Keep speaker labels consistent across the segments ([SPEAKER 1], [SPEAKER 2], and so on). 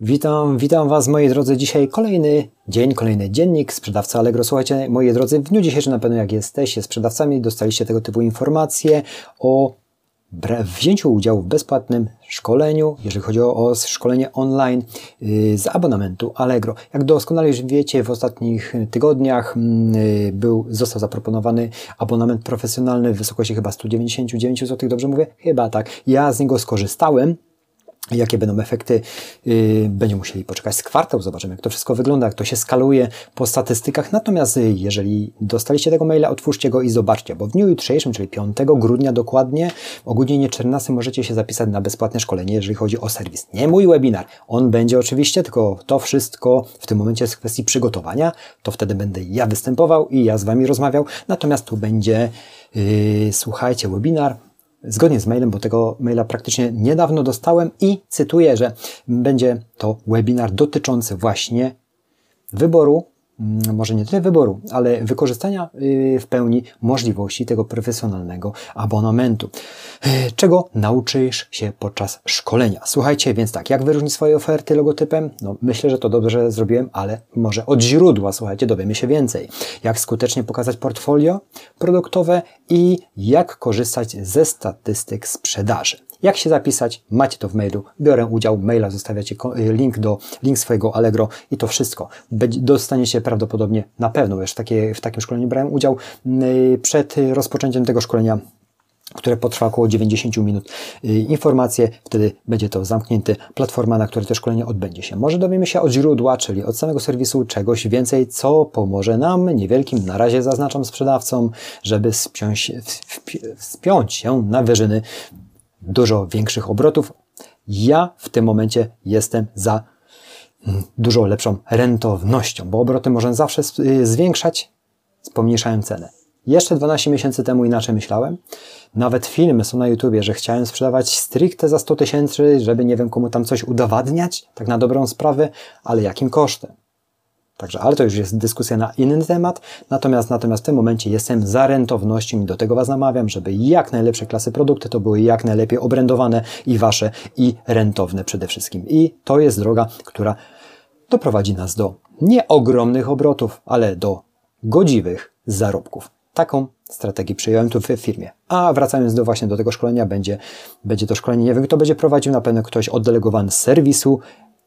[SPEAKER 1] Witam, witam Was moi drodzy. Dzisiaj kolejny dzień, kolejny dziennik sprzedawca Allegro. Słuchajcie, moi drodzy, w dniu dzisiejszym na pewno jak jesteście sprzedawcami, dostaliście tego typu informacje o wzięciu udziału w bezpłatnym szkoleniu, jeżeli chodzi o szkolenie online yy, z abonamentu Allegro. Jak doskonale już wiecie, w ostatnich tygodniach yy, był, został zaproponowany abonament profesjonalny w wysokości chyba 199 zł, dobrze mówię? Chyba tak. Ja z niego skorzystałem. Jakie będą efekty? Yy, będziemy musieli poczekać z kwartał, zobaczymy jak to wszystko wygląda, jak to się skaluje po statystykach. Natomiast y, jeżeli dostaliście tego maila, otwórzcie go i zobaczcie, bo w dniu jutrzejszym, czyli 5 grudnia dokładnie, o godzinie 14 możecie się zapisać na bezpłatne szkolenie, jeżeli chodzi o serwis. Nie mój webinar, on będzie oczywiście, tylko to wszystko w tym momencie jest w kwestii przygotowania, to wtedy będę ja występował i ja z Wami rozmawiał, natomiast tu będzie, yy, słuchajcie, webinar zgodnie z mailem, bo tego maila praktycznie niedawno dostałem i cytuję, że będzie to webinar dotyczący właśnie wyboru może nie tyle wyboru, ale wykorzystania y, w pełni możliwości tego profesjonalnego abonamentu. Y, czego nauczysz się podczas szkolenia? Słuchajcie, więc tak, jak wyróżnić swoje oferty logotypem? No, myślę, że to dobrze zrobiłem, ale może od źródła, słuchajcie, dowiemy się więcej. Jak skutecznie pokazać portfolio produktowe i jak korzystać ze statystyk sprzedaży. Jak się zapisać? Macie to w mailu. Biorę udział, maila zostawiacie y, link do link swojego Allegro i to wszystko. Dostaniecie prawdopodobnie na pewno, już takie, w takim szkoleniu brałem udział y, przed rozpoczęciem tego szkolenia które potrwa około 90 minut. Y, informacje, wtedy będzie to zamknięte platforma, na której to szkolenie odbędzie się. Może dowiemy się od źródła, czyli od samego serwisu czegoś więcej, co pomoże nam, niewielkim, na razie zaznaczam sprzedawcom, żeby spiąć, wspiąć się na wyżyny dużo większych obrotów. Ja w tym momencie jestem za mm, dużo lepszą rentownością, bo obroty można zawsze y, zwiększać, pomniejszając cenę. Jeszcze 12 miesięcy temu inaczej myślałem. Nawet filmy są na YouTubie, że chciałem sprzedawać stricte za 100 tysięcy, żeby nie wiem komu tam coś udowadniać, tak na dobrą sprawę, ale jakim kosztem? Także, ale to już jest dyskusja na inny temat. Natomiast, natomiast w tym momencie jestem za rentownością i do tego Was namawiam, żeby jak najlepsze klasy produkty to były jak najlepiej obrędowane i Wasze i rentowne przede wszystkim. I to jest droga, która doprowadzi nas do nie ogromnych obrotów, ale do godziwych zarobków. Taką strategię przyjąłem tu w firmie. A wracając do właśnie do tego szkolenia, będzie, będzie to szkolenie, nie wiem kto będzie prowadził, na pewno ktoś oddelegowany z serwisu,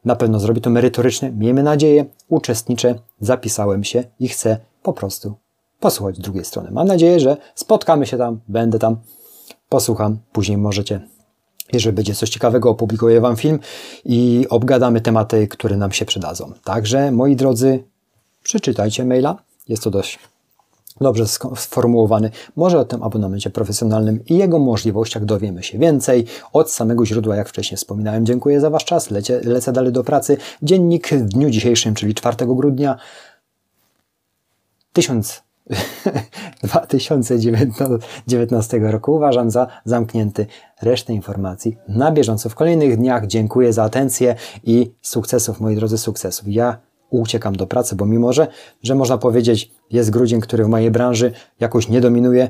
[SPEAKER 1] na pewno zrobi to merytorycznie, miejmy nadzieję, uczestniczę, zapisałem się i chcę po prostu posłuchać drugiej strony. Mam nadzieję, że spotkamy się tam, będę tam, posłucham, później możecie jeżeli będzie coś ciekawego, opublikuję Wam film i obgadamy tematy, które nam się przydadzą. Także, moi drodzy, przeczytajcie maila. Jest to dość dobrze sformułowany. Może o tym abonamencie profesjonalnym i jego możliwościach dowiemy się więcej od samego źródła, jak wcześniej wspominałem. Dziękuję za Wasz czas. Lecie, lecę dalej do pracy. Dziennik w dniu dzisiejszym, czyli 4 grudnia 1000 2019 roku uważam za zamknięty. Resztę informacji na bieżąco w kolejnych dniach. Dziękuję za atencję i sukcesów, moi drodzy, sukcesów. Ja uciekam do pracy, bo mimo, że, że można powiedzieć, jest grudzień, który w mojej branży jakoś nie dominuje,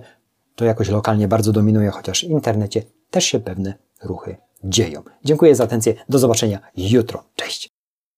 [SPEAKER 1] to jakoś lokalnie bardzo dominuje, chociaż w internecie też się pewne ruchy dzieją. Dziękuję za atencję. Do zobaczenia jutro. Cześć!